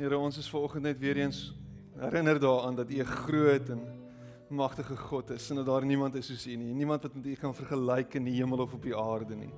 Here, ons is vanoggend net weer eens herinner daaraan dat U 'n groot en magtige God is en dat daar niemand is soos U nie. Niemand wat met U kan vergelyk in die hemel of op die aarde nie.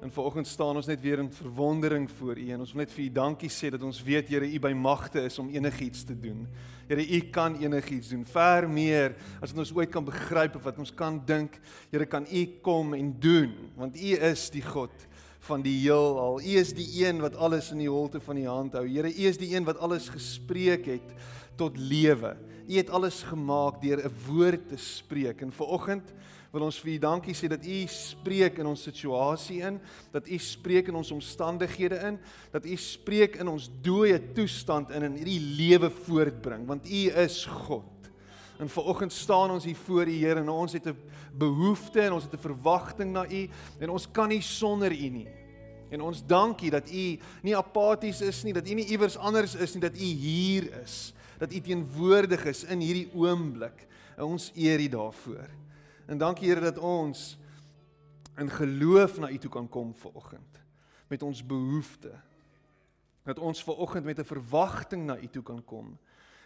En vanoggend staan ons net weer in verwondering voor U en ons wil net vir U dankie sê dat ons weet Here U by magte is om enigiets te doen. Here U kan enigiets doen, ver meer as wat ons ooit kan begryp of wat ons kan dink. Here kan U kom en doen want U is die God van die heelal. U is die een wat alles in die holte van die hand hou. Here, U is die een wat alles gespreek het tot lewe. U het alles gemaak deur 'n woord te spreek. En vanoggend wil ons vir U dankie sê dat U spreek in ons situasie in, dat U spreek in ons omstandighede in, dat U spreek in ons dooie toestand in en hierdie lewe voortbring, want U is God. En vanoggend staan ons hier voor U Here en ons het 'n behoefte en ons het 'n verwagting na U en ons kan nie sonder U nie. En ons dankie dat U nie apaties is nie, dat U nie iewers anders is nie, dat U hier is, dat U teenwoordig is in hierdie oomblik. En ons eer U daarvoor. En dankie Here dat ons in geloof na U toe kan kom vanoggend met ons behoefte. Dat ons vanoggend met 'n verwagting na U toe kan kom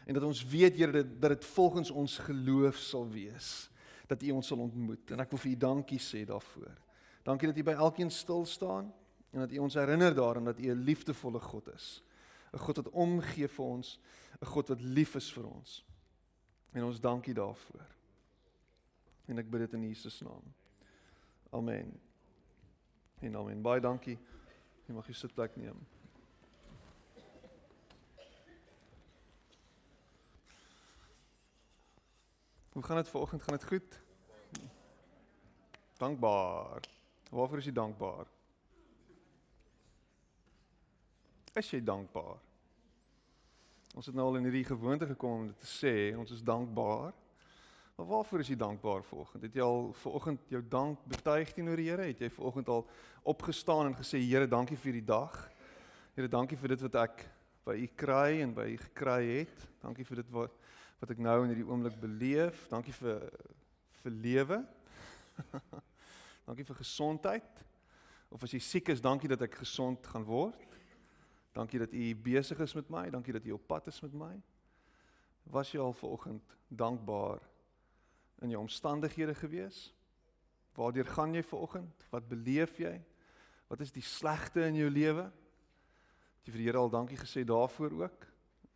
en dat ons weet Here dat dit volgens ons geloof sal wees dat U ons sal ontmoet en ek wil vir U dankie sê daarvoor. Dankie dat U by elkeen stil staan en dat U ons herinner daaraan dat U 'n liefdevolle God is. 'n God wat omgee vir ons, 'n God wat lief is vir ons. En ons dankie daarvoor. En ek bid dit in Jesus naam. Amen. En amen. Baie dankie. Jy mag jy sitplek neem. Hoe gaan dit vanoggend? Gaan dit goed? Dankbaar. Waarvoor is jy dankbaar? Is jy dankbaar? Ons het nou al in hierdie gewoonte gekom om dit te sê, ons is dankbaar. Maar waarvoor is jy dankbaar vanoggend? Het jy al vanoggend jou dank betuig teenoor die Here? Het jy vanoggend al opgestaan en gesê Here, dankie vir die dag. Here, dankie vir dit wat ek by U kry en by U gekry het. Dankie vir dit wat wat ek nou in hierdie oomblik beleef. Dankie vir vir lewe. dankie vir gesondheid. Of as jy siek is, dankie dat ek gesond gaan word. Dankie dat u besig is met my. Dankie dat u op pad is met my. Was jy al vanoggend dankbaar in jou omstandighede gewees? Waardeur gaan jy vanoggend? Wat beleef jy? Wat is die slegte in jou lewe? Het jy vir die Here al dankie gesê daarvoor ook?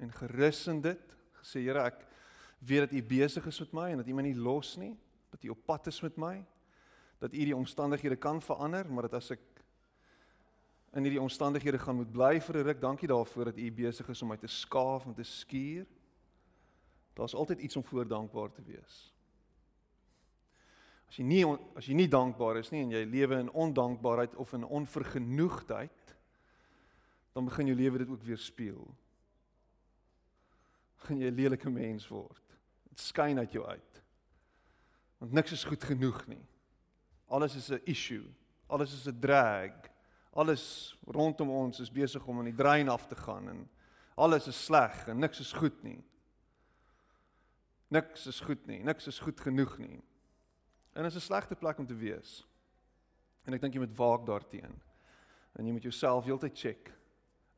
En gerus in dit, gesê Here, ek weet dat U besig is met my en dat U my nie los nie, dat U op pad is met my, dat U die omstandighede kan verander, maar dat as ek in hierdie omstandighede gaan moet bly vir 'n ruk, dankie daarvoor dat U besig is om my te skaaf en te skuur. Daar's altyd iets om voor dankbaar te wees. As jy nie as jy nie dankbaar is nie en jy lewe in ondankbaarheid of in onvergenoegdheid, dan begin jou lewe dit ook weer speel. Gaan jy 'n lelike mens word. Dit skyn uit jou uit. Want niks is goed genoeg nie. Alles is 'n issue. Alles is 'n drag. Alles rondom ons is besig om aan die drein af te gaan en alles is sleg en niks is goed nie. Niks is goed nie. Niks is goed genoeg nie. En dit is 'n slegte plek om te wees. En ek dink jy moet waak daarteenoor. En jy moet jouself heeltyd check.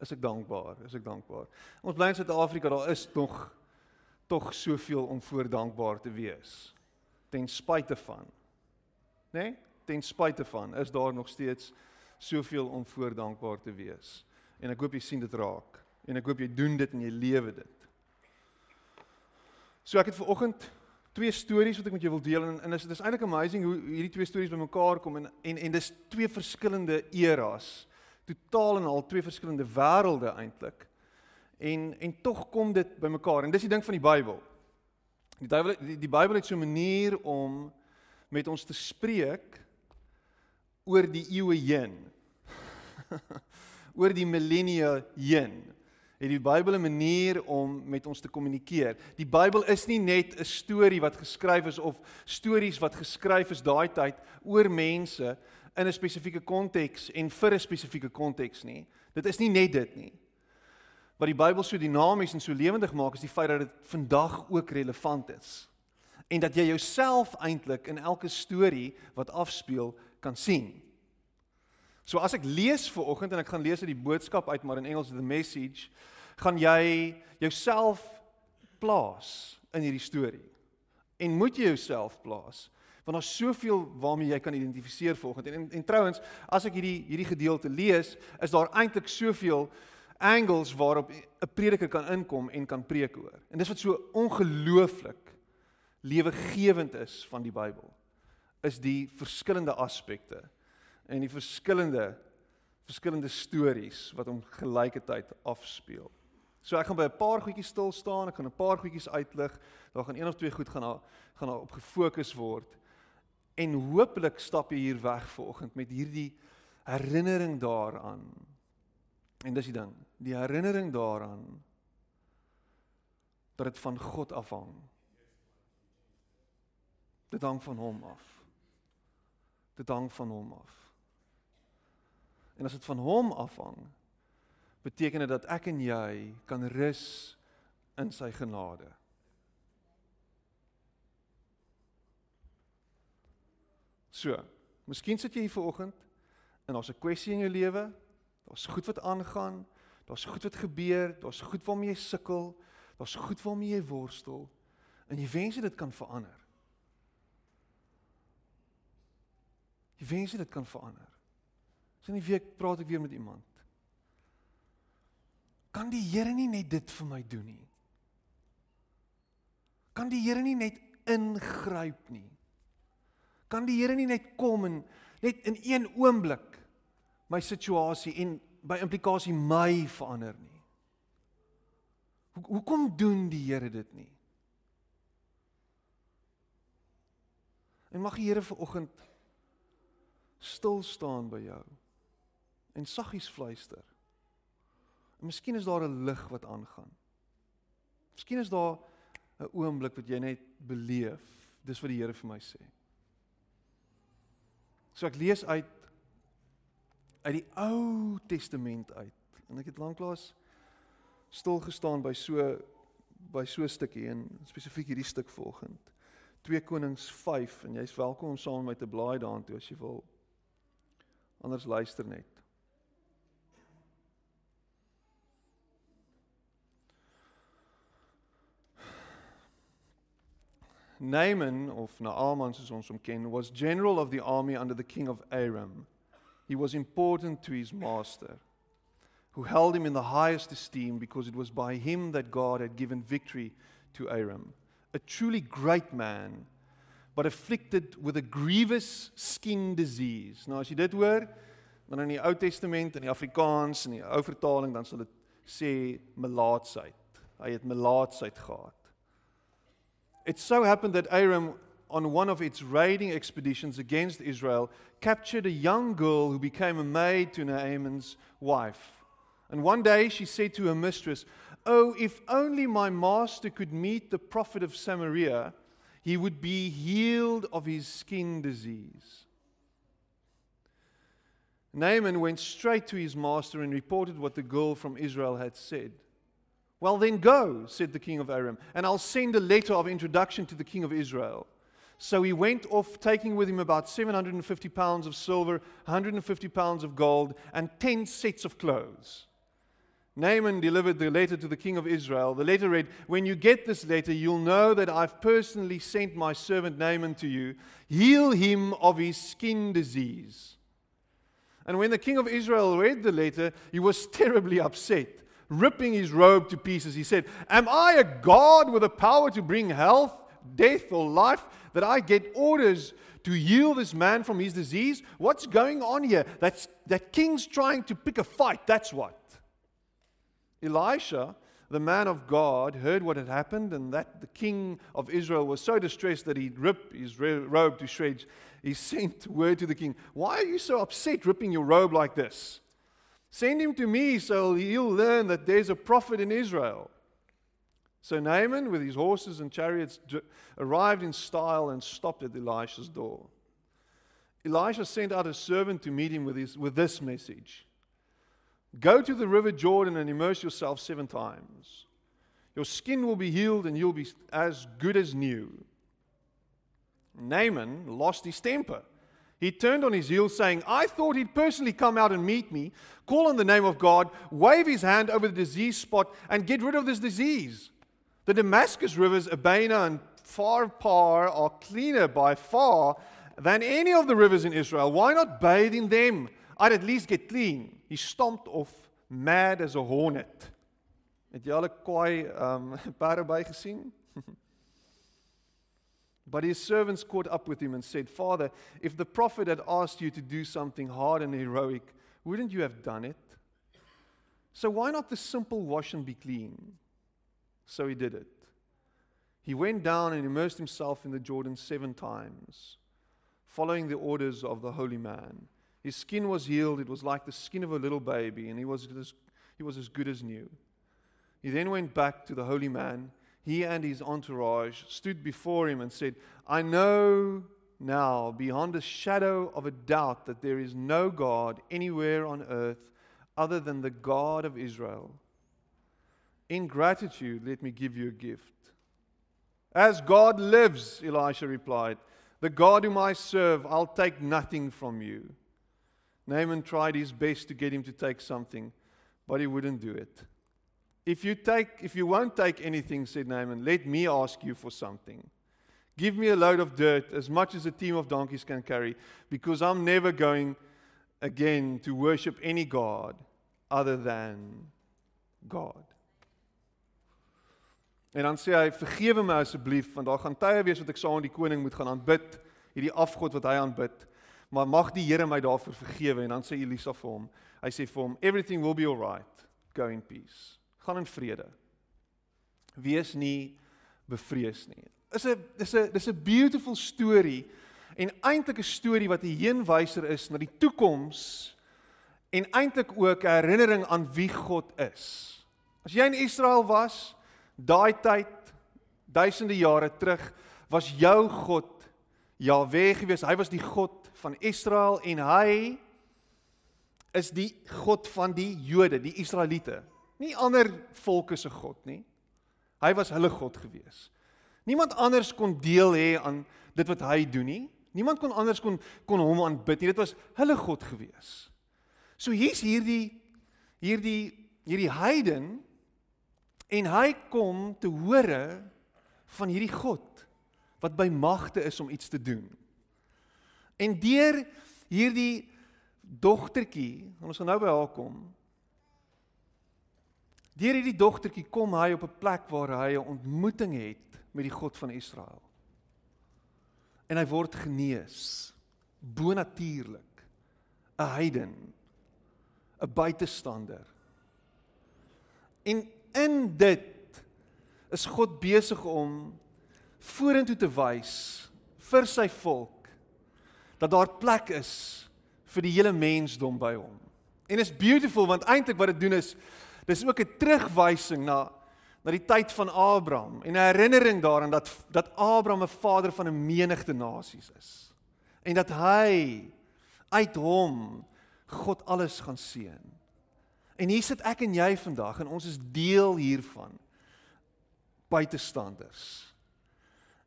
Is ek dankbaar? Is ek dankbaar? Ons bly in Suid-Afrika, daar is nog tog soveel om voor dankbaar te wees ten spyte van. Né? Nee? Ten spyte van is daar nog steeds soveel om voor dankbaar te wees. En ek hoop jy sien dit raak en ek hoop jy doen dit en jy lewe dit. So ek het ver oggend twee stories wat ek met jou wil deel en en dit is eintlik amazing hoe hierdie twee stories bymekaar kom en en en dis twee verskillende eras. Totaal en al twee verskillende wêrelde eintlik. En en tog kom dit bymekaar. En dis die ding van die Bybel. Die Bybel die, die Bybel het so 'n manier om met ons te spreek oor die eeue heen. oor die millennia heen. Het die Bybel 'n manier om met ons te kommunikeer. Die Bybel is nie net 'n storie wat geskryf is of stories wat geskryf is daai tyd oor mense in 'n spesifieke konteks en vir 'n spesifieke konteks nie. Dit is nie net dit nie. Wat die Bybel so dinamies en so lewendig maak is die feit dat dit vandag ook relevant is. En dat jy jouself eintlik in elke storie wat afspeel kan sien. So as ek lees vir oggend en ek gaan lees uit die boodskap uit maar in Engels the message gaan jy jouself plaas in hierdie storie. En moet jy jouself plaas? Want daar's soveel waarmee jy kan identifiseer volgens en en, en trouens as ek hierdie hierdie gedeelte lees, is daar eintlik soveel angles waarop 'n prediker kan inkom en kan preek oor. En dis wat so ongelooflik lewegewend is van die Bybel. Is die verskillende aspekte en die verskillende verskillende stories wat om gelyketyd afspeel. So ek gaan by 'n paar goedjies stil staan, ek gaan 'n paar goedjies uitlig. Daar gaan een of twee goed gaan daar gaan daar op gefokus word. En hopelik stap jy hier weg vanoggend met hierdie herinnering daaraan. En dis die ding, die herinnering daaraan dat dit van God afhang. Dit hang van hom af. Dit hang van hom af. En as dit van hom afhang, beteken dit dat ek en jy kan rus in sy genade. So, miskien sit jy hier vanoggend en daar's 'n kwessie in jou lewe, daar's goed wat aangaan, daar's goed wat gebeur, daar's goed waarmee jy sukkel, daar's goed waarmee jy worstel en jy wens dit kan verander. Jy wens dit kan verander. So in die week praat ek weer met iemand. Kan die Here nie net dit vir my doen nie? Kan die Here nie net ingryp nie? Kan die Here nie net kom en net in een oomblik my situasie en by implikasie my verander nie? Hoe hoekom doen die Here dit nie? En mag die Here vanoggend stil staan by jou en saggies fluister. En miskien is daar 'n lig wat aangaan. Miskien is daar 'n oomblik wat jy net beleef. Dis wat die Here vir my sê. So ek lees uit uit die Ou Testament uit. En ek het lanklaas stil gestaan by so by so 'n stukkie en spesifiek hierdie stuk volgend. 2 Konings 5 en jy's welkom om saam met my te blaai daartoe as jy wil. Anders luister net. Naaman of Naaman soos ons hom ken was general of the army under the king of Aram. He was important to his master who held him in the highest esteem because it was by him that God had given victory to Aram. A truly great man but afflicted with a grievous skin disease. Nou as jy dit hoor, dan in die Ou Testament in die Afrikaans en die ou vertaling dan sal dit sê melaatsheid. Hy het melaatsheid gehad. It so happened that Aram, on one of its raiding expeditions against Israel, captured a young girl who became a maid to Naaman's wife. And one day she said to her mistress, Oh, if only my master could meet the prophet of Samaria, he would be healed of his skin disease. Naaman went straight to his master and reported what the girl from Israel had said. Well, then go, said the king of Aram, and I'll send a letter of introduction to the king of Israel. So he went off, taking with him about 750 pounds of silver, 150 pounds of gold, and 10 sets of clothes. Naaman delivered the letter to the king of Israel. The letter read, When you get this letter, you'll know that I've personally sent my servant Naaman to you. Heal him of his skin disease. And when the king of Israel read the letter, he was terribly upset ripping his robe to pieces. He said, Am I a God with the power to bring health, death, or life that I get orders to heal this man from his disease? What's going on here? That's, that king's trying to pick a fight. That's what. Elisha, the man of God, heard what had happened and that the king of Israel was so distressed that he ripped his robe to shreds. He sent word to the king, Why are you so upset ripping your robe like this? Send him to me so he'll learn that there's a prophet in Israel. So Naaman, with his horses and chariots, arrived in style and stopped at Elisha's door. Elisha sent out a servant to meet him with, his, with this message Go to the river Jordan and immerse yourself seven times. Your skin will be healed and you'll be as good as new. Naaman lost his temper. He turned on his heel, saying, I thought he'd personally come out and meet me, call on the name of God, wave his hand over the disease spot, and get rid of this disease. The Damascus rivers, Abana and Pharpar, are cleaner by far than any of the rivers in Israel. Why not bathe in them? I'd at least get clean. He stomped off mad as a hornet. Het jy al 'n kwaai um by gesien? But his servants caught up with him and said, Father, if the prophet had asked you to do something hard and heroic, wouldn't you have done it? So why not the simple wash and be clean? So he did it. He went down and immersed himself in the Jordan seven times, following the orders of the holy man. His skin was healed, it was like the skin of a little baby, and he was as, he was as good as new. He then went back to the holy man he and his entourage stood before him and said, I know now beyond a shadow of a doubt that there is no God anywhere on earth other than the God of Israel. In gratitude, let me give you a gift. As God lives, Elisha replied, the God whom I serve, I'll take nothing from you. Naaman tried his best to get him to take something, but he wouldn't do it. If you take if you won't take anything, said Naaman, let me ask you for something. Give me a load of dirt, as much as a team of donkeys can carry, because I'm never going again to worship any God other than God. En dan sê hy vergewe my asseblief want daar gaan tye wees wat ek saam met die koning moet gaan aanbid, hierdie afgod wat hy aanbid. Maar mag die Here my daarvoor vergewe en dan sê Elisa vir hom, hy sê vir hom everything will be all right. Go in peace gaan in vrede. Wees nie bevrees nie. Is 'n dis 'n dis 'n beautiful story en eintlik 'n storie wat 'n heenwyser is na die toekoms en eintlik ook 'n herinnering aan wie God is. As jy in Israel was, daai tyd duisende jare terug, was jou God Jahwe gewees. Hy was die God van Israel en hy is die God van die Jode, die Israeliete nie ander volke se God nie. Hy was hulle God gewees. Niemand anders kon deel hê aan dit wat hy doen nie. Niemand kon anders kon kon hom aanbid nie. Dit was hulle God gewees. So hier's hierdie hierdie hierdie heiden en hy kom te hore van hierdie God wat by magte is om iets te doen. En deur hierdie dogtertjie, ons gaan nou by haar kom, Deur hierdie dogtertjie kom hy op 'n plek waar hy 'n ontmoeting het met die God van Israel. En hy word genees bonatuurlik. 'n Heiden, 'n buitestander. En in dit is God besig om vorentoe te wys vir sy volk dat daar plek is vir die hele mensdom by hom. En is beautiful want eintlik wat dit doen is Dis ook 'n terugwysing na na die tyd van Abraham en 'n herinnering daaraan dat dat Abraham 'n vader van 'n menigte nasies is. En dat hy uit hom God alles gaan seën. En hier sit ek en jy vandag en ons is deel hiervan buitestanders.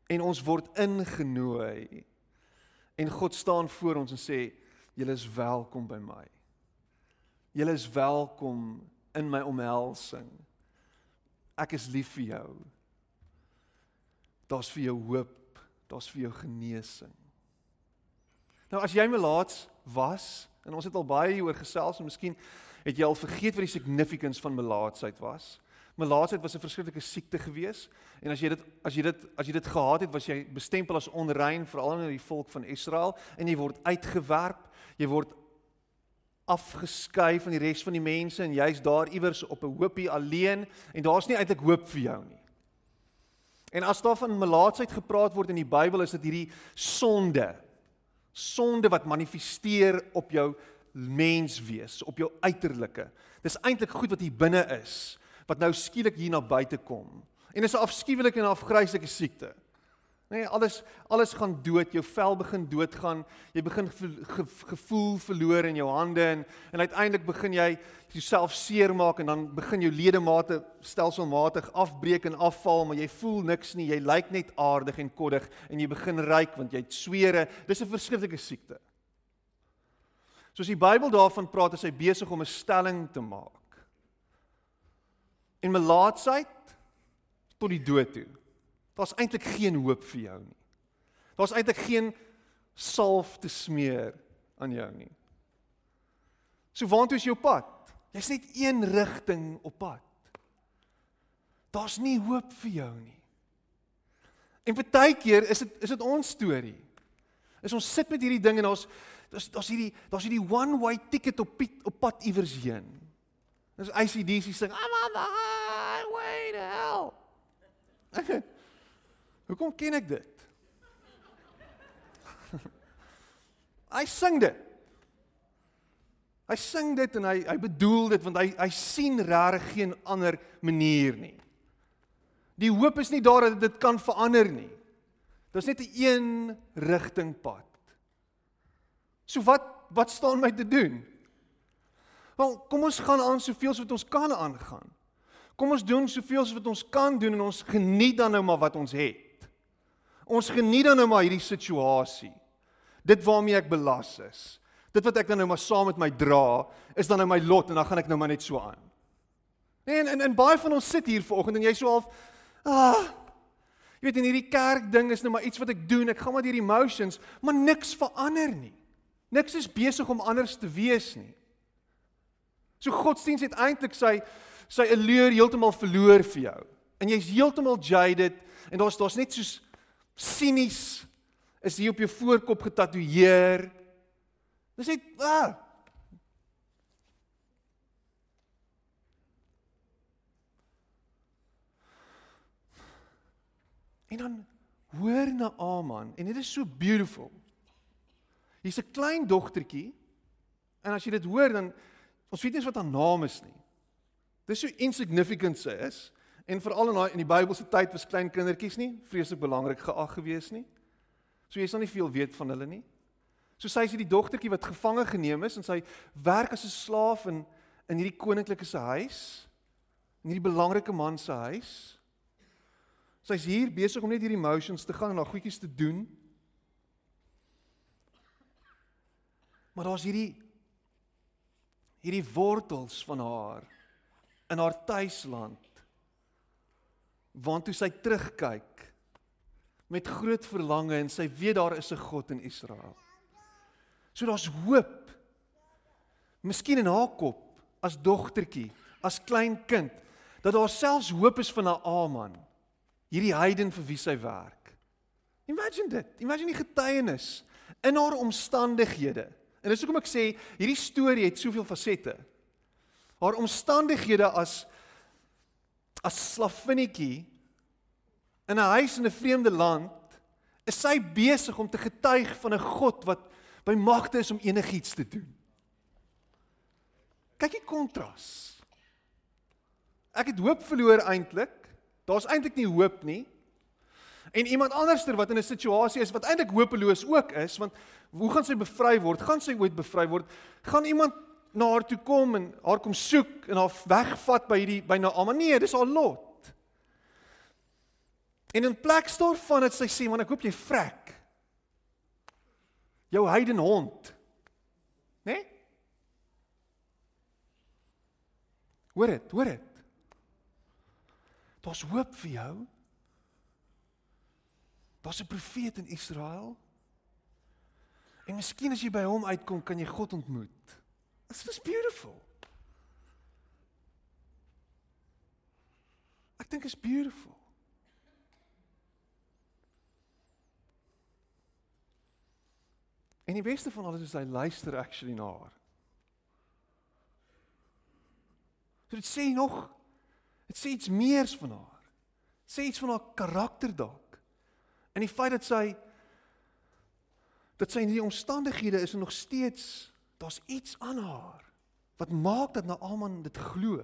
En ons word ingenooi. En God staan voor ons en sê julle is welkom by my. Julle is welkom in my omhelsing. Ek is lief vir jou. Daar's vir jou hoop, daar's vir jou genesing. Nou as jy melaats was en ons het al baie hieroor gesels en miskien het jy al vergeet wat die significance van melaatsheid was. Melaatsheid was 'n verskriklike siekte gewees en as jy dit as jy dit as jy dit gehad het, was jy bestempel as onrein veral in die volk van Israel en jy word uitgewerp, jy word afgeskei van die res van die mense en jy's daar iewers op 'n hoopie alleen en daar's nie eintlik hoop vir jou nie. En as daar van melaatsheid gepraat word in die Bybel is dit hierdie sonde. Sonde wat manifesteer op jou menswees, op jou uiterlike. Dis eintlik goed wat hier binne is wat nou skielik hier na buite kom. En dis 'n afskuwelike en afgryslike siekte. Nee, alles alles gaan dood, jou vel begin doodgaan, jy begin gevoel verloor in jou hande en en uiteindelik begin jy jouself seermaak en dan begin jou ledemate stelselmatig afbreek en afval, maar jy voel niks nie, jy lyk net aardig en koddig en jy begin ryk want jy het swere. Dis 'n verskriklike siekte. Soos die Bybel daarvan praat, is hy besig om 'n stelling te maak. En melaatsheid tot die dood toe. Daar's eintlik geen hoop vir jou nie. Daar's eintlik geen salf te smeer aan jou nie. So waantoe is jou pad? Jy's net een rigting op pad. Daar's nie hoop vir jou nie. En baie keer is dit is dit ons storie. Is ons sit met hierdie ding en ons daar's daar's hierdie daar's hierdie one way ticket op piet, op pad iewers heen. Dis ICDC sing I'm on the highway to hell. Hoekom ken ek dit? Hy sing dit. Hy sing dit en hy hy bedoel dit want hy hy sien regtig geen ander manier nie. Die hoop is nie daar dat dit kan verander nie. Daar's net 'n een rigting pad. So wat wat staan my te doen? Wel, kom ons gaan aan soveel as wat ons kan aangaan. Kom ons doen soveel as wat ons kan doen en ons geniet dan nou maar wat ons het. Ons geniet dan nou maar hierdie situasie. Dit waarmee ek belas is dit wat ek dan nou maar saam met my dra, is dan nou my lot en dan gaan ek nou maar net so aan. Nee, en en, en baie van ons sit hier vanoggend en jy so half ah jy weet in hierdie kerk ding is nou maar iets wat ek doen, ek gaan maar deur emotions, maar niks verander nie. Niks is besig om anders te wees nie. So godsdiens het eintlik sy sy allure heeltemal verloor vir jou. En jy's heeltemal jaded en daar's daar's net soos sinies is hier op jou voorkop getatoeëer Dis net ah. En dan hoor na Aman en dit is so beautiful. Hier's 'n klein dogtertjie en as jy dit hoor dan ons weet nie eens wat haar naam is nie. Dis so insignificant sy is en veral in daai in die Bybelse tyd was klein kindertjies nie vreeslik belangrik geag gewees nie. So jy sal nie veel weet van hulle nie. So sy is hierdie dogtertjie wat gevange geneem is en sy werk as 'n slaaf in in hierdie koninklike se huis. In hierdie belangrike man se huis. Sy's hier besig om net hierdie emotions te gaan en haar goedjies te doen. Maar daar's hierdie hierdie wortels van haar in haar tuisland. Want toe sy terugkyk met groot verlange en sy weet daar is 'n God in Israel. So daar's hoop. Miskien in haar kop as dogtertjie, as klein kind, dat daar selfs hoop is vir 'n Aman. Hierdie heiden vir wie sy werk. Imagine dit. Imagine die getuienis in haar omstandighede. En dis hoekom ek sê hierdie storie het soveel fasette. Haar omstandighede as as slavinnetjie in 'n huis in 'n vreemde land, is sy besig om te getuig van 'n God wat by magte is om enigiets te doen. Kyk die kontras. Ek het hoop verloor eintlik. Daar's eintlik nie hoop nie. En iemand anderster wat in 'n situasie is wat eintlik hopeloos ook is, want hoe gaan sy bevry word? Gaan sy ooit bevry word? Gaan iemand na haar toe kom en haar kom soek en haar wegvat by hierdie by Naama? Nee, dis haar lot. En in plek staan van dit sy sê, "Man, ek hoop jy vrek." jou heiden hond. Né? Nee? Hoor dit, hoor dit. Daar's hoop vir jou. Daar's 'n profeet in Israel. En miskien as jy by hom uitkom, kan jy God ontmoet. This is beautiful. Ek dink is beautiful. En die beste van alles is hy luister actually na haar. So dit sê nog dit sê iets meer van haar. Sê iets van haar karakter dalk. En die feit dat sy dat sy in die omstandighede is en nog steeds daar's iets aan haar wat maak dat Naaman dit glo.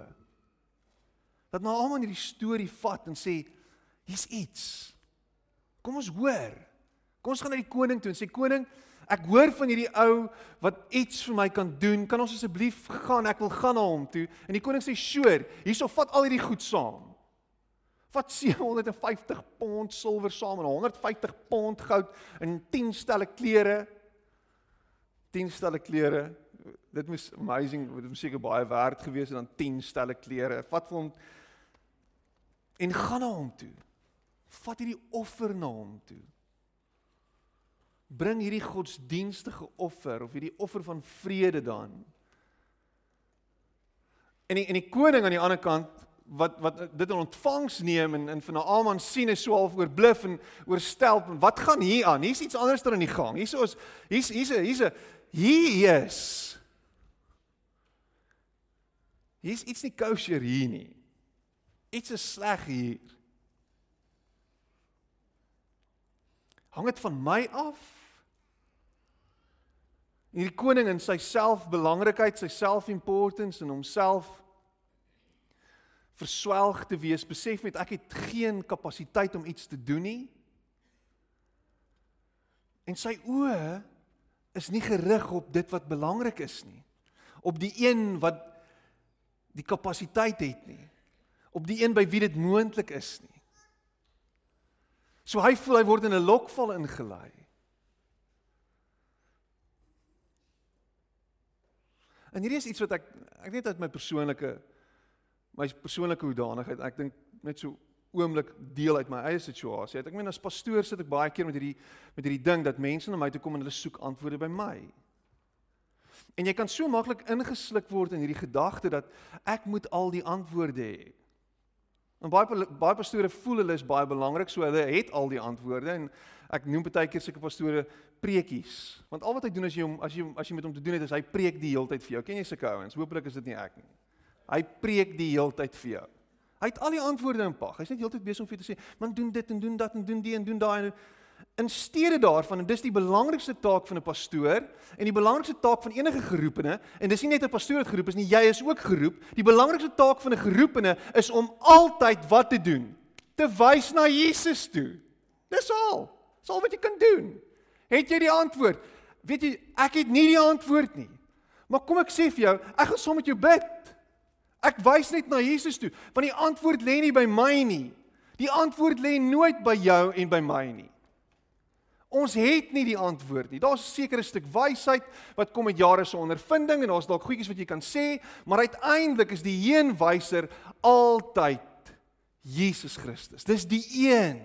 Dat Naaman hierdie storie vat en sê hier's iets. Kom ons hoor. Kom ons gaan na die koning toe en sê koning Ek hoor van hierdie ou wat iets vir my kan doen. Kan ons asseblief gaan? Ek wil gaan na hom toe. En die koning sê: "Sjoe, hierso vat al hierdie goed saam. Vat 750 pond silwer saam en 150 pond goud en 10 stelle klere. 10 stelle klere. dit was amazing, dit was seker baie werd geweest en dan 10 stelle klere. Vat vir hom en gaan na hom toe. Vat hierdie offer na hom toe. Bring hierdie godsdienstige offer of hierdie offer van vrede dan. En die, en die koning aan die ander kant wat wat dit in ontvangs neem en en van Naaman sien is so half oorbluf en oorstelp en wat gaan hier aan? Hier's iets anders ter in die gang. Hier's ons hier's hier's hier's hier is. Hier's iets nie kosher hier nie. Iets is sleg hier. Hang dit van my af? Hierdie koning in sy selfbelangrikheid, sy self-importance en homself verswelg te wees, besef net ek het geen kapasiteit om iets te doen nie. En sy oë is nie gerig op dit wat belangrik is nie. Op die een wat die kapasiteit het nie. Op die een by wie dit moontlik is nie. So hy voel hy word in 'n lokval ingelei. En hierdie is iets wat ek ek net uit my persoonlike my persoonlike hoedanigheid. Ek dink net so oomblik deel uit my eie situasie. Ek meen as pastoor sit ek baie keer met hierdie met hierdie ding dat mense na my toe kom en hulle soek antwoorde by my. En jy kan so maklik ingesluk word in hierdie gedagte dat ek moet al die antwoorde hê. En baie baie pastore voel hulle is baie belangrik, so hulle het al die antwoorde en ek noem baie keer sulke pastore preekies. Want al wat hy doen as jy hom as jy as jy met hom te doen het is hy preek die hele tyd vir jou. Ken jy sulke ouens? Hoopelik is dit nie ek nie. Hy preek die heeltyd vir jou. Hy het al die antwoorde in pak. Hy's net heeltyd besig om vir jou te sê, "Man doen dit en doen dat en doen die en doen daai." In steede daarvan en dis die belangrikste taak van 'n pastoor en die belangrikste taak van enige geroepene en dis nie net 'n pastoor wat geroep is nie, jy is ook geroep. Die belangrikste taak van 'n geroepene is om altyd wat te doen? Te wys na Jesus toe. Dis al. Dis al wat jy kan doen. Het jy die antwoord? Weet jy, ek het nie die antwoord nie. Maar kom ek sê vir jou, ek gaan saam met jou bid. Ek wys net na Jesus toe, want die antwoord lê nie by my nie. Die antwoord lê nooit by jou en by my nie. Ons het nie die antwoord nie. Daar's 'n sekere stuk wysheid wat kom met jare se ondervinding en daar's dalk goedjies wat jy kan sê, maar uiteindelik is die heenwyser altyd Jesus Christus. Dis die een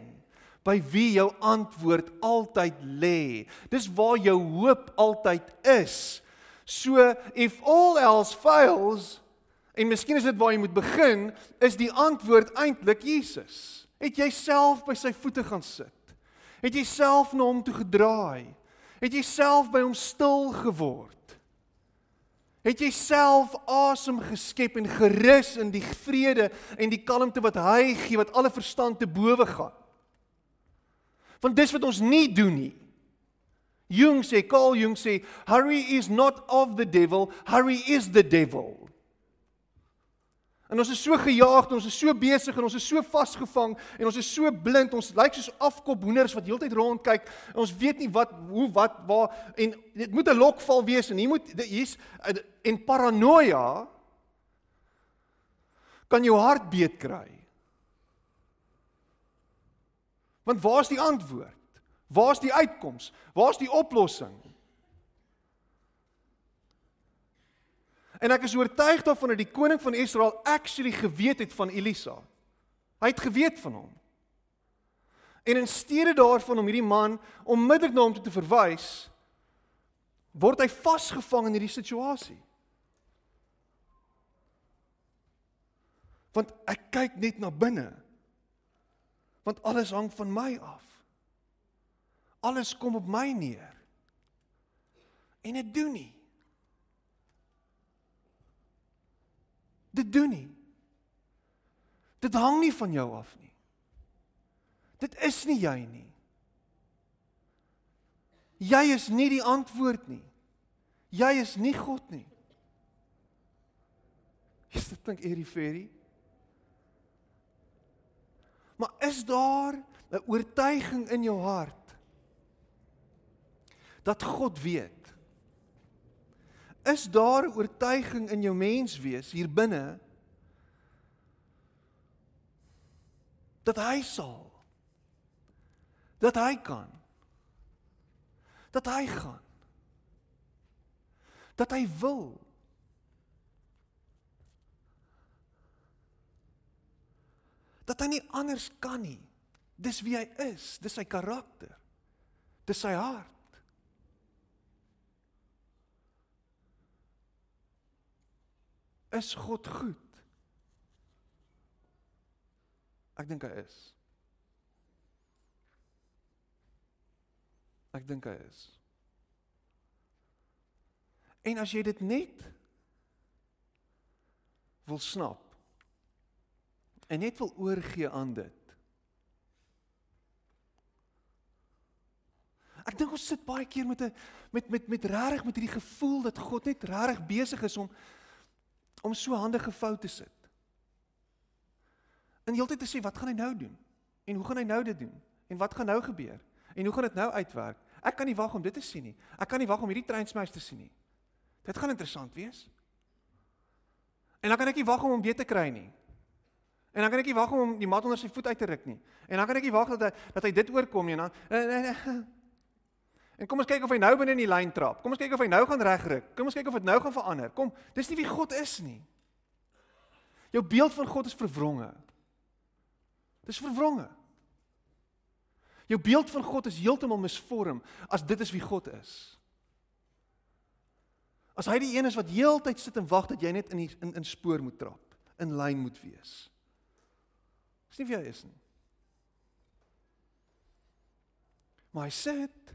by wie jou antwoord altyd lê. Dis waar jou hoop altyd is. So if all else fails, En miskien is dit waar jy moet begin, is die antwoord eintlik Jesus. Het jy self by sy voete gaan sit? Het jy self na hom toe gedraai? Het jy self by hom stil geword? Het jy self asem geskep en gerus in die vrede en die kalmte wat hy gee wat alle verstand te bowe gaan? Want dis wat ons nie doen nie. Jung sê, Carl Jung sê, hurry is not of the devil, hurry is the devil. En ons is so gejaag, ons is so besig en ons is so vasgevang en ons is so blind. Ons lyk soos afkop hoenders wat heeltyd rondkyk. Ons weet nie wat hoe wat waar en dit moet 'n lokval wees en hier moet hier's en paranoia kan jou hart beet kry. Want waar's die antwoord? Waar's die uitkoms? Waar's die oplossing? En ek is oortuig daarvan dat die koning van Israel actually geweet het van Elisa. Hy het geweet van hom. En in steede daarvan om hierdie man onmiddellik na hom toe te verwys, word hy vasgevang in hierdie situasie. Want ek kyk net na binne. Want alles hang van my af. Alles kom op my neer. En dit doen nie. Dit doen nie. Dit hang nie van jou af nie. Dit is nie jy nie. Jy is nie die antwoord nie. Jy is nie God nie. Is dit dink Erie Ferry? Maar is daar 'n oortuiging in jou hart dat God weet? Is daar 'n oortuiging in jou menswees hier binne dat hy sal dat hy kan dat hy gaan Dat hy wil. Dat hy nie anders kan nie. Dis wie hy is, dis sy karakter. Dis sy hart. Is God goed? Ek dink hy is. Ek dink hy is. En as jy dit net wil snap en net wil oorgee aan dit. Ek dink ons sit baie keer met 'n met met met regtig met hierdie gevoel dat God net regtig besig is om om so hande gevou te sit. En heeltyd te sê wat gaan hy nou doen? En hoe gaan hy nou dit doen? En wat gaan nou gebeur? En hoe gaan dit nou uitwerk? Ek kan nie wag om dit te sien nie. Ek kan nie wag om hierdie treinsmuis te sien nie. Dit gaan interessant wees. En dan kan ek nie wag om hom weer te kry nie. En dan kan ek nie wag om die mat onder sy voet uit te ruk nie. En dan kan ek nie wag dat hy dat hy dit oorkom nie en dan En kom ons kyk of hy nou binne in die lyn trap. Kom ons kyk of hy nou gaan regryk. Kom ons kyk of dit nou gaan verander. Kom, dis nie wie God is nie. Jou beeld van God is verwronge. Dis verwronge. Jou beeld van God is heeltemal misvorm as dit is wie God is. As hy die een is wat heeltyd sit en wag dat jy net in die, in in spoor moet trap, in lyn moet wees. Dis nie wie hy is nie. Maar hy sê dit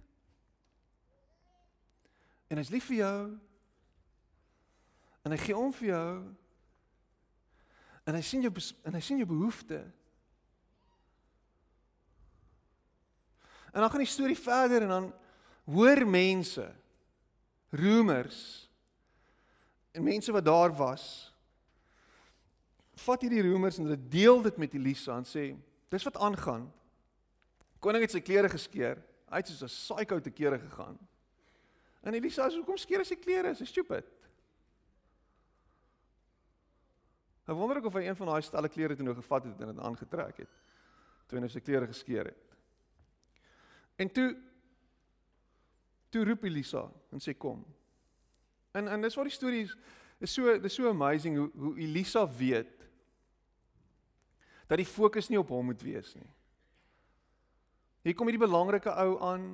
en hy's lief vir jou en hy gee om vir jou en hy sien jou en hy sien jou behoeftes En dan gaan die storie verder en dan hoor mense rumors en mense wat daar was vat hierdie rumors en hulle deel dit met Elisa en sê dis wat aangaan. Koning het sy klere geskeur. Hy het soos 'n psycho te kere gegaan. En Elisa sê hoekom skeer hy sy klere? Dis stupid. Ek wonder ook of hy een van daai stelle klere toe nou gevat het en dit aangetrek het. Toe hy nou sy klere geskeur het. En toe toe roep Elisa en sê kom. En en dis wat die storie is is so dis so amazing hoe hoe Elisa weet dat die fokus nie op hom moet wees nie. Hier kom hierdie belangrike ou aan.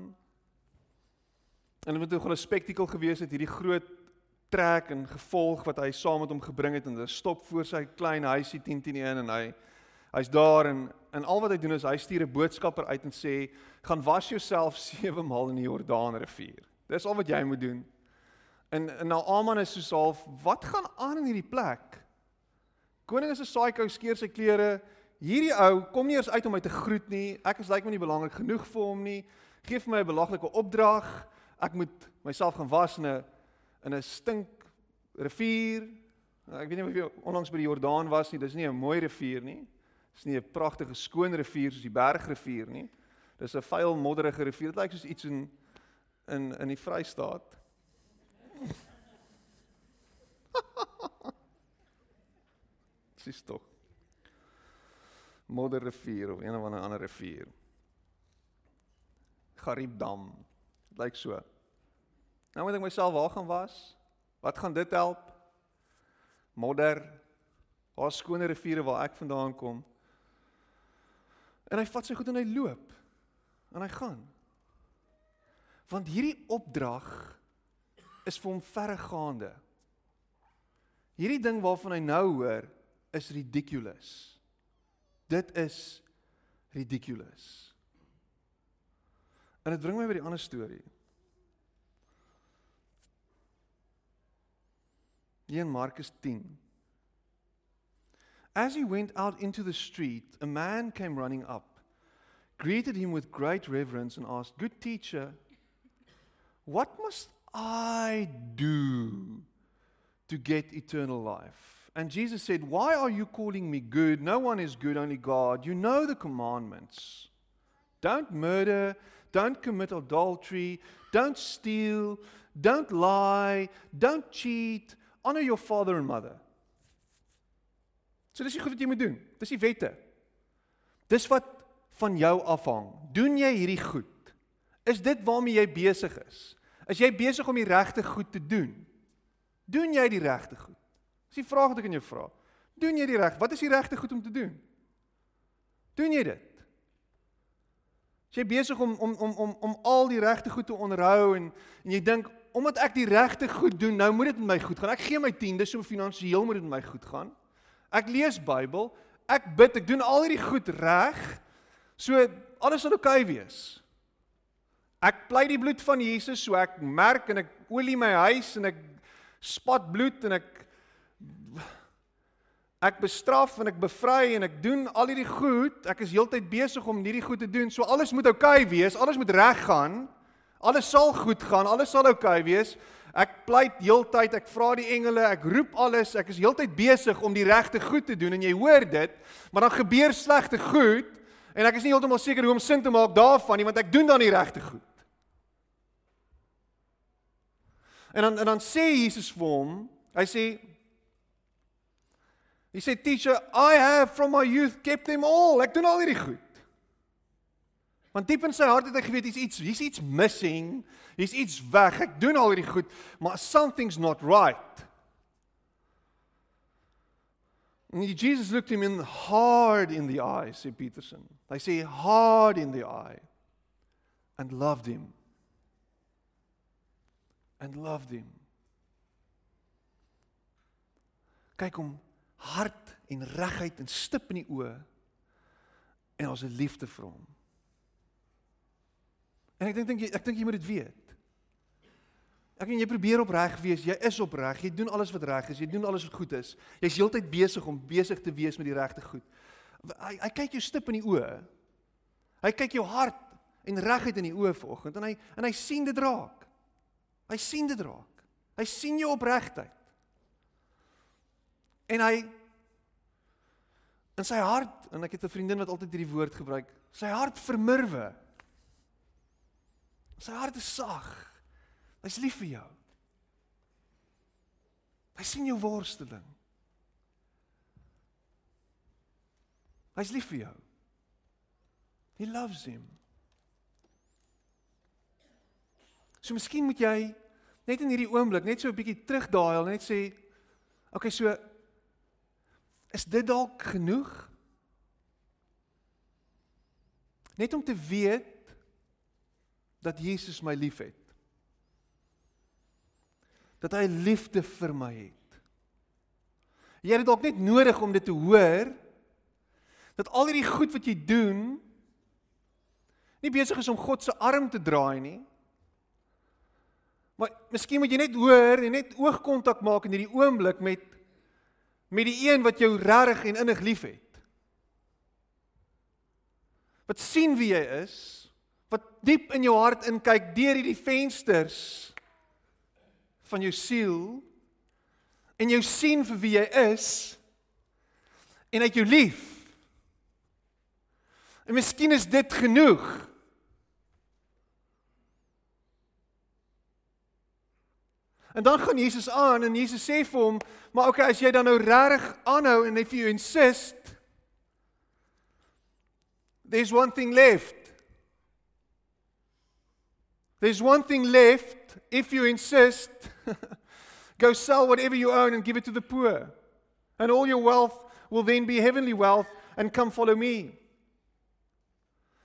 En dit moet 'n groot spektakel gewees het hierdie groot trek en gevolg wat hy saam met hom gebring het en hulle stop voor sy klein huisie 10 teen 1 en hy hy's daar en En al wat hy doen is hy stuur 'n boodskapper uit en sê gaan was jouself 7 maal in die Jordaanrivier. Dis al wat jy moet doen. En en nou Aman is so half, wat gaan aan in hierdie plek? Koning is 'n psycho skeer sy klere. Hierdie ou kom nie eens uit om my te groet nie. Ek is lyk my nie belangrik genoeg vir hom nie. Geef my 'n belaglike opdrag. Ek moet myself gaan was in 'n in 'n stink rivier. Ek weet nie of jy onlangs by die Jordaan was nie. Dis nie 'n mooi rivier nie. Dis nie 'n pragtige skoon rivier soos die Bergrivier nie. Dis 'n vuil modderige rivier. Dit lyk soos iets in in in die Vrystaat. Dis tog. Modderrivier of een of ander ander rivier. Garibdam. Lyk so. Nou moet ek myself waar gaan was? Wat gaan dit help? Modder. Waar skone riviere waar ek vandaan kom? En hy vat sy goed en hy loop. En hy gaan. Want hierdie opdrag is vir hom verregaande. Hierdie ding waarvan hy nou hoor is ridiculous. Dit is ridiculous. En dit bring my by die ander storie. In Markus 10 As he went out into the street, a man came running up, greeted him with great reverence, and asked, Good teacher, what must I do to get eternal life? And Jesus said, Why are you calling me good? No one is good, only God. You know the commandments. Don't murder, don't commit adultery, don't steal, don't lie, don't cheat, honor your father and mother. So dis die goed wat jy moet doen. Dis die wette. Dis wat van jou afhang. Doen jy hierdie goed? Is dit waarmee jy besig is? Is jy besig om die regte goed te doen? Doen jy die regte goed? Dis die vraag wat ek aan jou vra. Doen jy die reg? Wat is die regte goed om te doen? Doen jy dit? As jy besig om om om om om al die regte goed te onderhou en en jy dink omdat ek die regte goed doen, nou moet dit met my goed gaan. Ek gee my tiende, so finansiëel moet dit met my goed gaan. Ek lees Bybel, ek bid, ek doen al hierdie goed reg. So alles sal oukei wees. Ek pleit die bloed van Jesus, so ek merk en ek olie my huis en ek spat bloed en ek ek bestraf en ek bevry en ek doen al hierdie goed. Ek is heeltyd besig om hierdie goed te doen. So alles moet oukei okay wees, alles moet reg gaan. Alles sal goed gaan, alles sal oukei okay wees. Ek pleit heeltyd, ek vra die engele, ek roep alles. Ek is heeltyd besig om die regte goed te doen en jy hoor dit, maar dan gebeur slegte goed en ek is nie heeltemal seker hoe om sin te maak daarvan nie want ek doen dan die regte goed. En dan en dan sê Jesus vir hom, hy sê Hy sê teacher, I have from my youth kept them all. Ek doen al hierdie goed. Want diep in sy hart het hy geweet hier's iets, hier's iets missing. Hier's iets weg. Ek doen al hierdie goed, maar something's not right. And Jesus looked him in hard in the eye, sê Peterson. Hy sê hard in the eye and loved him. And loved him. Kyk hom hart en regheid en stip in die oë en ons het liefde vir hom. En ek dink dink ek dink jy moet dit weet. Ek en jy probeer opreg wees, jy is opreg, jy doen alles wat reg is, jy doen alles wat goed is. Jy's heeltyd besig om besig te wees met die regte goed. Hy hy kyk jou stip in die oë. Hy kyk jou hart en regheid in die oë vanoggend en hy en hy sien dit raak. Hy sien dit raak. Hy sien jou opregtheid. En hy in sy hart en ek het 'n vriendin wat altyd hierdie woord gebruik, sy hart vermurwe. Sy hart is sag. Hy's lief vir jou. Hy sien jou worsteling. Hy's lief vir jou. He loves him. So miskien moet jy net in hierdie oomblik net so 'n bietjie terugdaal net sê, okay, so Is dit dalk genoeg? Net om te weet dat Jesus my liefhet. Dat hy liefde vir my het. Jy het dalk net nodig om dit te hoor dat al hierdie goed wat jy doen nie besig is om God se arm te draai nie. Maar miskien moet jy net hoor en net oogkontak maak in hierdie oomblik met met die een wat jou regtig en innig liefhet. Wat sien wie jy is, wat diep in jou hart inkyk deur hierdie vensters van jou siel en jou sien vir wie jy is en uit jou lief. En miskien is dit genoeg. En dan gaan Jesus aan en Jesus sê vir hom, "Maar okay, as jy dan nou regtig aanhou en if you insist, there's one thing left. There's one thing left if you insist. Go sell whatever you own and give it to the poor. And all your wealth will then be heavenly wealth and come follow me."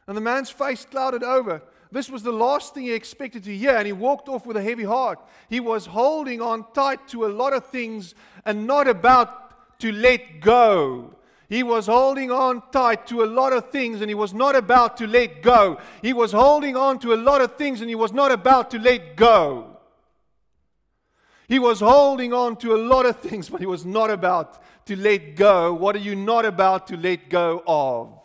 And the man's face clouded over. This was the last thing he expected to hear, and he walked off with a heavy heart. He was holding on tight to a lot of things and not about to let go. He was holding on tight to a lot of things and he was not about to let go. He was holding on to a lot of things and he was not about to let go. He was holding on to a lot of things, but he was not about to let go. What are you not about to let go of?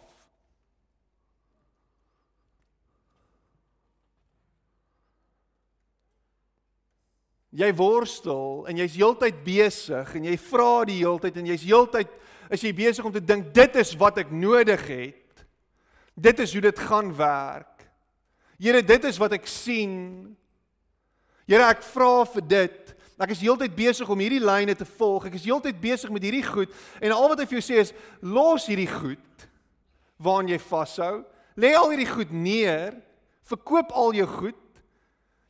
Jy worstel en jy's heeltyd besig en jy vra die heeltyd en jy's heeltyd is jy besig om te dink dit is wat ek nodig het. Dit is hoe dit gaan werk. Here, dit is wat ek sien. Here, ek vra vir dit. Ek is heeltyd besig om hierdie lyne te volg. Ek is heeltyd besig met hierdie goed en al wat ek vir jou sê is los hierdie goed waaraan jy vashou. Lê al hierdie goed neer. Verkoop al jou goed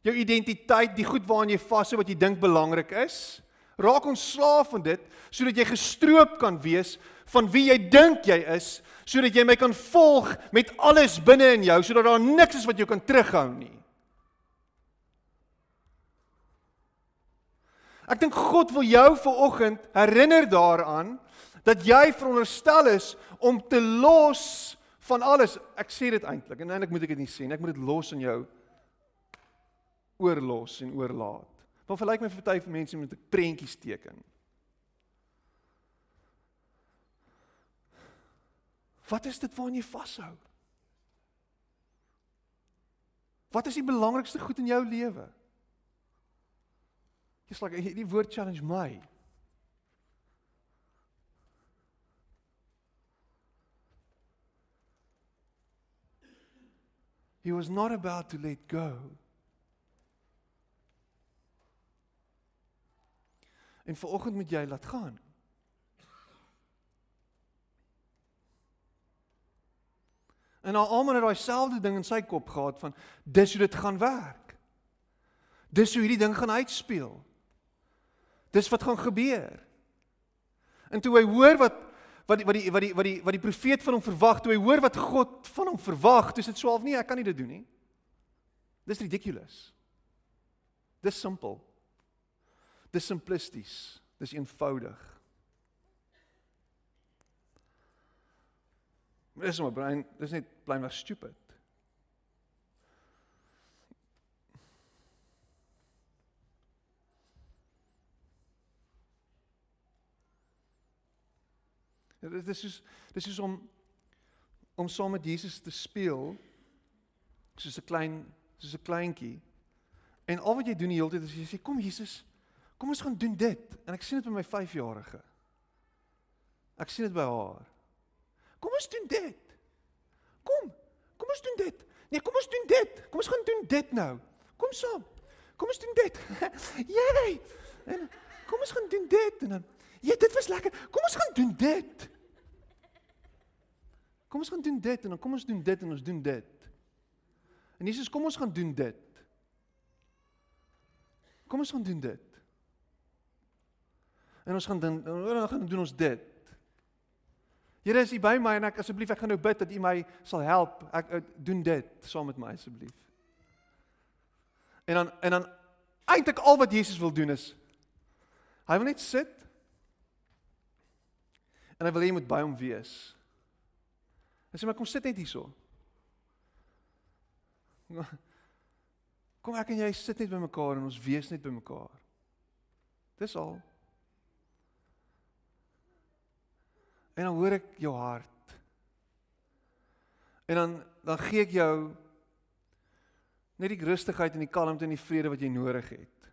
jou identiteit, die goed waaraan jy vashou wat jy dink belangrik is. Raak ontslaaf van dit sodat jy gestroop kan wees van wie jy dink jy is, sodat jy my kan volg met alles binne in jou, sodat daar niks is wat jou kan terughou nie. Ek dink God wil jou vanoggend herinner daaraan dat jy veronderstel is om te los van alles. Ek sê dit eintlik en eintlik moet ek dit nie sê nie. Ek moet dit los in jou oorlos en oorlaat. Want verlyk my vir party van mense met 'n prentjies teken. Wat is dit waaraan jy vashou? Wat is die belangrikste goed in jou lewe? Jy's like die woord challenge my. He was not about to let go. En vanoggend moet jy laat gaan. En al almal het daai selfde ding in sy kop gehad van dis hoe dit gaan werk. Dis hoe hierdie ding gaan uitspeel. Dis wat gaan gebeur. En toe hy hoor wat wat die, wat die wat die wat die wat die profeet van hom verwag, toe hy hoor wat God van hom verwag, dis dit swaalf nie, ek kan nie dit doen nie. Dis ridiculous. Dis simpel. Dis simplisties. Dis eenvoudig. Dis my brein, dis net plain maar stupid. Dit is soos dis is om om saam met Jesus te speel soos 'n klein soos 'n kleintjie. En al wat jy doen die hele tyd is jy sê kom Jesus, kom ons gaan doen dit. En ek sien dit by my 5-jarige. Ek sien dit by haar. Kom ons doen dit. Kom. Kom ons doen dit. Nee, kom ons doen dit. Kom ons gaan doen dit nou. Kom saam. Kom ons doen dit. Jy. En kom ons gaan doen dit en dan Ja, dit was lekker. Kom ons gaan doen dit. Kom ons gaan doen dit en dan kom ons doen dit en ons doen dit. En Jesus, kom ons gaan doen dit. Kom ons gaan doen dit. En ons gaan dan dan gaan doen ons dit. Here is U by my en ek asseblief ek gaan nou bid dat U my sal help. Ek, ek doen dit saam met my asseblief. En dan en dan eintlik al wat Jesus wil doen is hy wil net sit En hy wil hê jy moet by hom wees. Hy sê maar kom sit net hierso. Kom ek en jy sit net by mekaar en ons wees net by mekaar. Dis al. En dan hoor ek jou hart. En dan dan gee ek jou net die rustigheid en die kalmte en die vrede wat jy nodig het.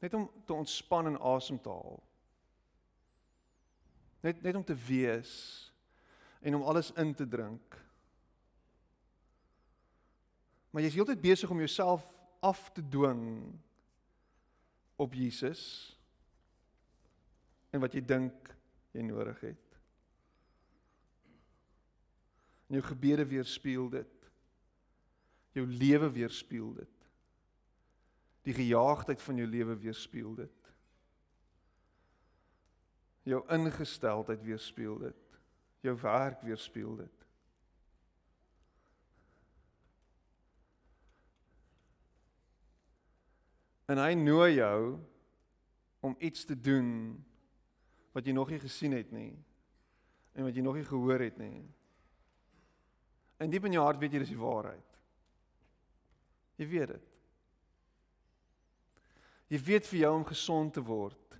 Net om te ontspan en asem te haal. Net net om te wees en om alles in te drink. Maar jy's heeltyd besig om jouself af te dwing op Jesus en wat jy dink jy nodig het. En jou gebede weerspieël dit. Jou lewe weerspieël dit. Die gejaagdheid van jou lewe weerspieël dit jou ingesteldheid weerspieël dit. Jou werk weerspieël dit. En hy nooi jou om iets te doen wat jy nog nie gesien het nie en wat jy nog nie gehoor het nie. En diep in jou hart weet jy dis die waarheid. Jy weet dit. Jy weet vir jou om gesond te word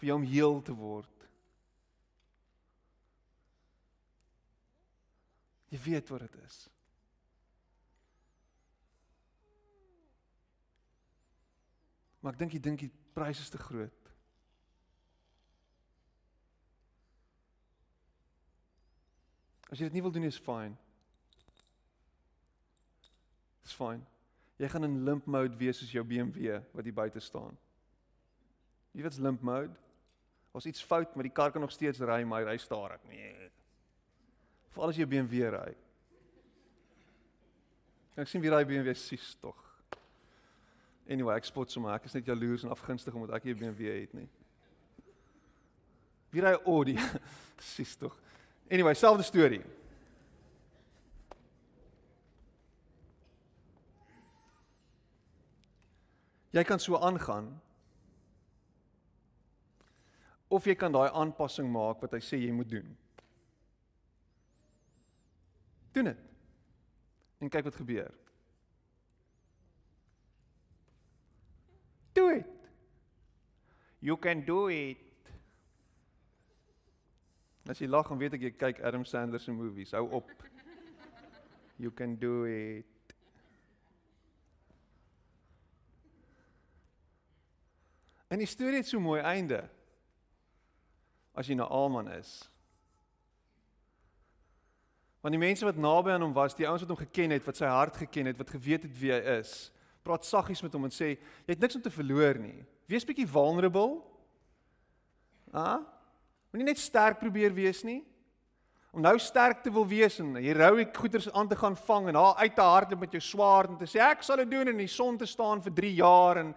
vir jou om heel te word. Jy weet wat dit is. Maar ek dink jy dink die prys is te groot. As jy dit nie wil doen is fyn. Dis fyn. Jy gaan in limp mode wees soos jou BMW wat hier buite staan. Jy weet wat's limp mode? As iets fout met die kar kan nog steeds ry, maar hy ry stadig. Nee. Veral as jy BMW ry. Ek sien wie ry BMW sis tog. Anyway, ek spot sommer, ek is net jaloers en afgunstig omdat ek 'n BMW het nie. Wie ry Audi? Sis tog. Anyway, selfde storie. Jy kan so aangaan. Of jy kan daai aanpassing maak wat hy sê jy moet doen. Doen dit. En kyk wat gebeur. Do it. You can do it. As jy lag, dan weet ek jy kyk Adam Sandler se movies. Hou op. You can do it. En die storie het so mooi einde. As jy na Alman is. Want die mense wat naby aan hom was, die ouens wat hom geken het, wat sy hart geken het, wat geweet het wie hy is, praat saggies met hom en sê, jy het niks om te verloor nie. Wees bietjie vulnerable. Ah? Moenie net sterk probeer wees nie. Om nou sterk te wil wees en heroïek goeders aan te gaan vang en haar uit te hardloop met jou swaard en te sê ek sal dit doen en in die son te staan vir 3 jaar en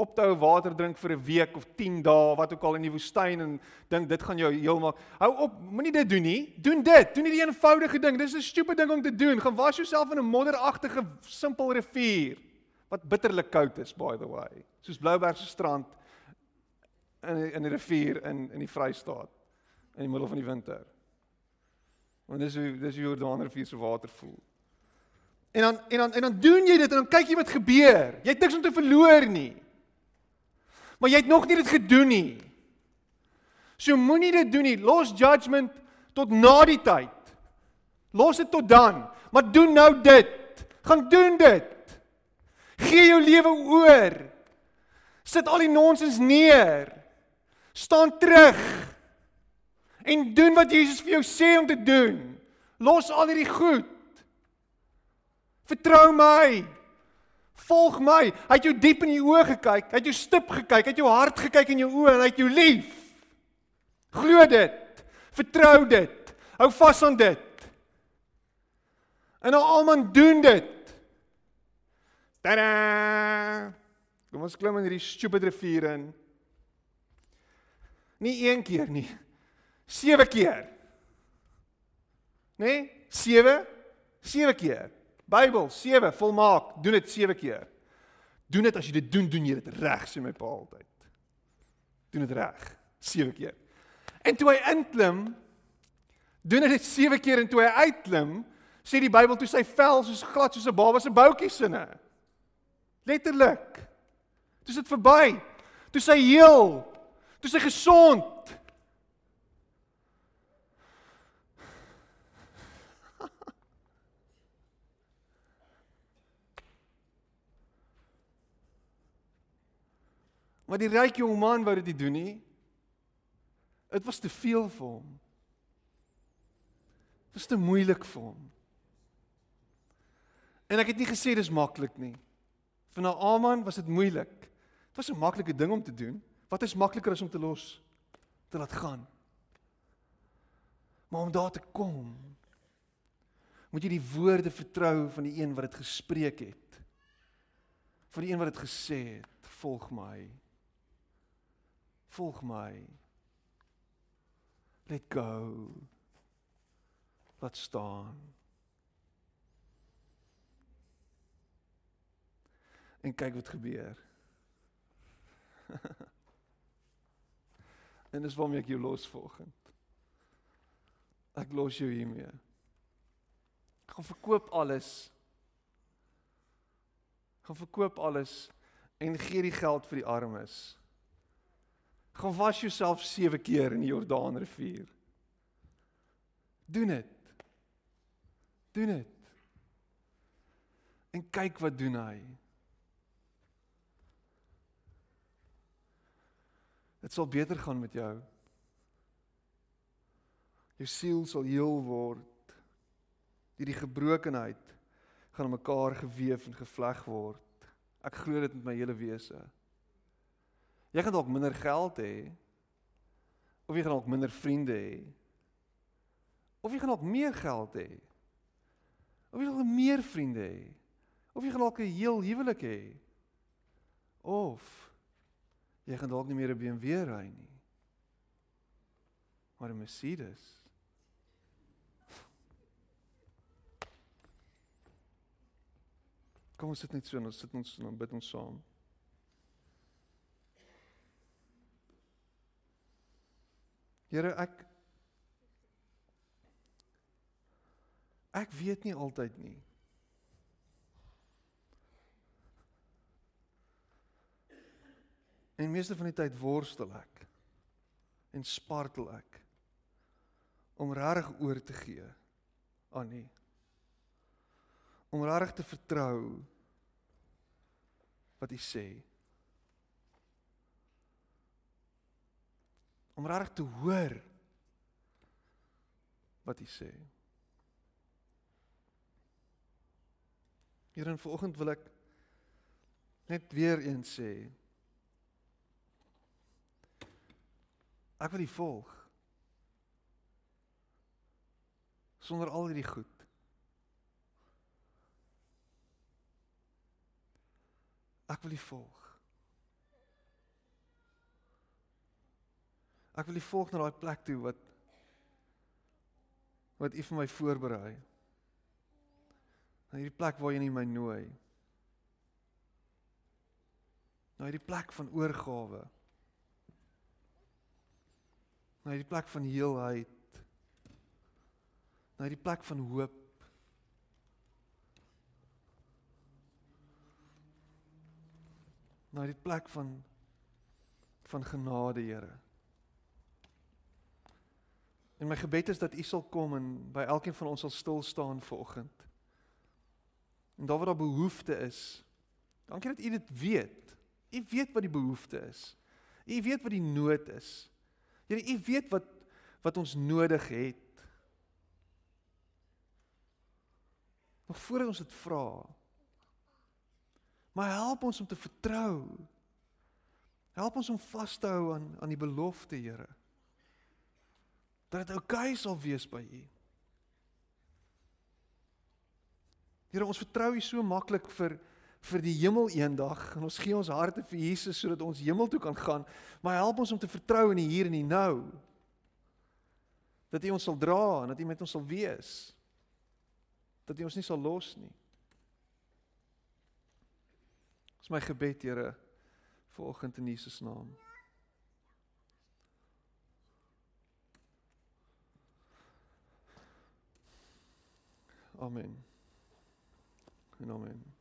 op te hou water drink vir 'n week of 10 dae wat ook al in die woestyn en dink dit gaan jou heel maak. Hou op, moenie dit doen nie. Doen dit. Doen hierdie eenvoudige ding. Dis 'n stupid ding om te doen. Gaan was jouself in 'n modderagtige simpel rivier wat bitterlik koud is by the way. Soos Blouberg se strand in in die rivier in in die Vrystaat in die middel van die winter. Want dis hoe dis hoe Jordaan rivier se water voel. En dan en dan en dan doen jy dit en dan kyk jy wat gebeur. Jy het niks om te verloor nie. Maar jy het nog nie dit gedoen nie. So moenie dit doen nie. Los judgment tot na die tyd. Los dit tot dan. Maar doen nou dit. Gaan doen dit. Gee jou lewe oor. Sit al die nonsens neer. Staan terug. En doen wat Jesus vir jou sê om te doen. Los al hierdie goed. Vertrou my. Volg my. Hy het jou diep in die oë gekyk. Hy het jou stip gekyk. Hy het jou hart gekyk in jou oë en hy het jou lief. Glo dit. Vertrou dit. Hou vas aan dit. En nou almal doen dit. Tada! Kom ons klim in hierdie stupid rivier in. Nie een keer nie. 7 keer. Né? Nee? 7 7 keer. Bybel 7 volmaak, doen dit 7 keer. Doen dit as jy dit doen, doen jy dit reg, sê my pa altyd. Doen dit reg 7 keer. En toe hy inklim, doen hy dit 7 keer en toe hy uitklim, sê die Bybel toe sy vel soos glad soos 'n baba se boutjie sinne. Letterlik. Toe dit verby. Toe sy heel. Toe sy gesond. Maar die ryk jong man wou dit nie doen nie. Dit was te veel vir hom. Dit was te moeilik vir hom. En ek het nie gesê dis maklik nie. Vir Naaman was dit moeilik. Dit was 'n maklike ding om te doen. Wat is makliker as om te los te laat gaan? Maar om daar te kom, moet jy die woorde vertrou van die een wat dit gespreek het. Van die een wat dit gesê het, volg my. Volg my. Let go. Laat staan. En kyk wat gebeur. en dis waarom ek jou los volgend. Ek los jou hiermee. Ek gaan verkoop alles. Ek gaan verkoop alles en gee die geld vir die armes. Gaan was jouself 7 keer in die Jordaanrivier. Doen dit. Doen dit. En kyk wat doen hy. Dit sal beter gaan met jou. Jou siel sal heel word. Hierdie gebrokenheid gaan aan mekaar gewewe en gevleg word. Ek glo dit met my hele wese. Jy gaan dalk minder geld hê. Of jy gaan dalk minder vriende hê. Of jy gaan dalk meer geld hê. Of jy gaan meer vriende hê. Of jy gaan dalk 'n heel huwelik hê. Of jy gaan dalk nie meer 'n BMW ry nie. Maar 'n Mercedes. Kom ons sit net so en ons sit ons en bid ons saam. Here ek ek weet nie altyd nie. En meeste van die tyd worstel ek en spartel ek om regtig oor te gee aan U. Om regtig te vertrou wat U sê. Om regtig te hoor wat U sê. Here, in vanoggend wil ek net weer eens sê Ek wil U volg. Sonder al hierdie goed. Ek wil U volg. Ek wil U volg na daai plek toe wat wat U vir my voorberei. Na hierdie plek waar U my nooi. Na hierdie plek van oorgawe na hierdie plek van heelheid na hierdie plek van hoop na hierdie plek van van genade Here En my gebed is dat U sal kom en by elkeen van ons sal stil staan vanoggend. En daar waar daar behoefte is, dankie dat U dit weet. U weet wat die behoefte is. U weet wat die nood is. Here, U weet wat wat ons nodig het. Nog voordat ons dit vra. Maar help ons om te vertrou. Help ons om vas te hou aan aan die belofte, Here. Dat dit oukei okay sal wees by U. Here, ons vertrou U so maklik vir vir die hemel eendag en ons gee ons harte vir Jesus sodat ons hemel toe kan gaan. Maar help ons om te vertrou in die hier en die nou. Dat U ons sal dra en dat U met ons sal wees. Dat U ons nie sal los nie. Dis my gebed, Here, vanoggend in Jesus naam. Amen. En amen.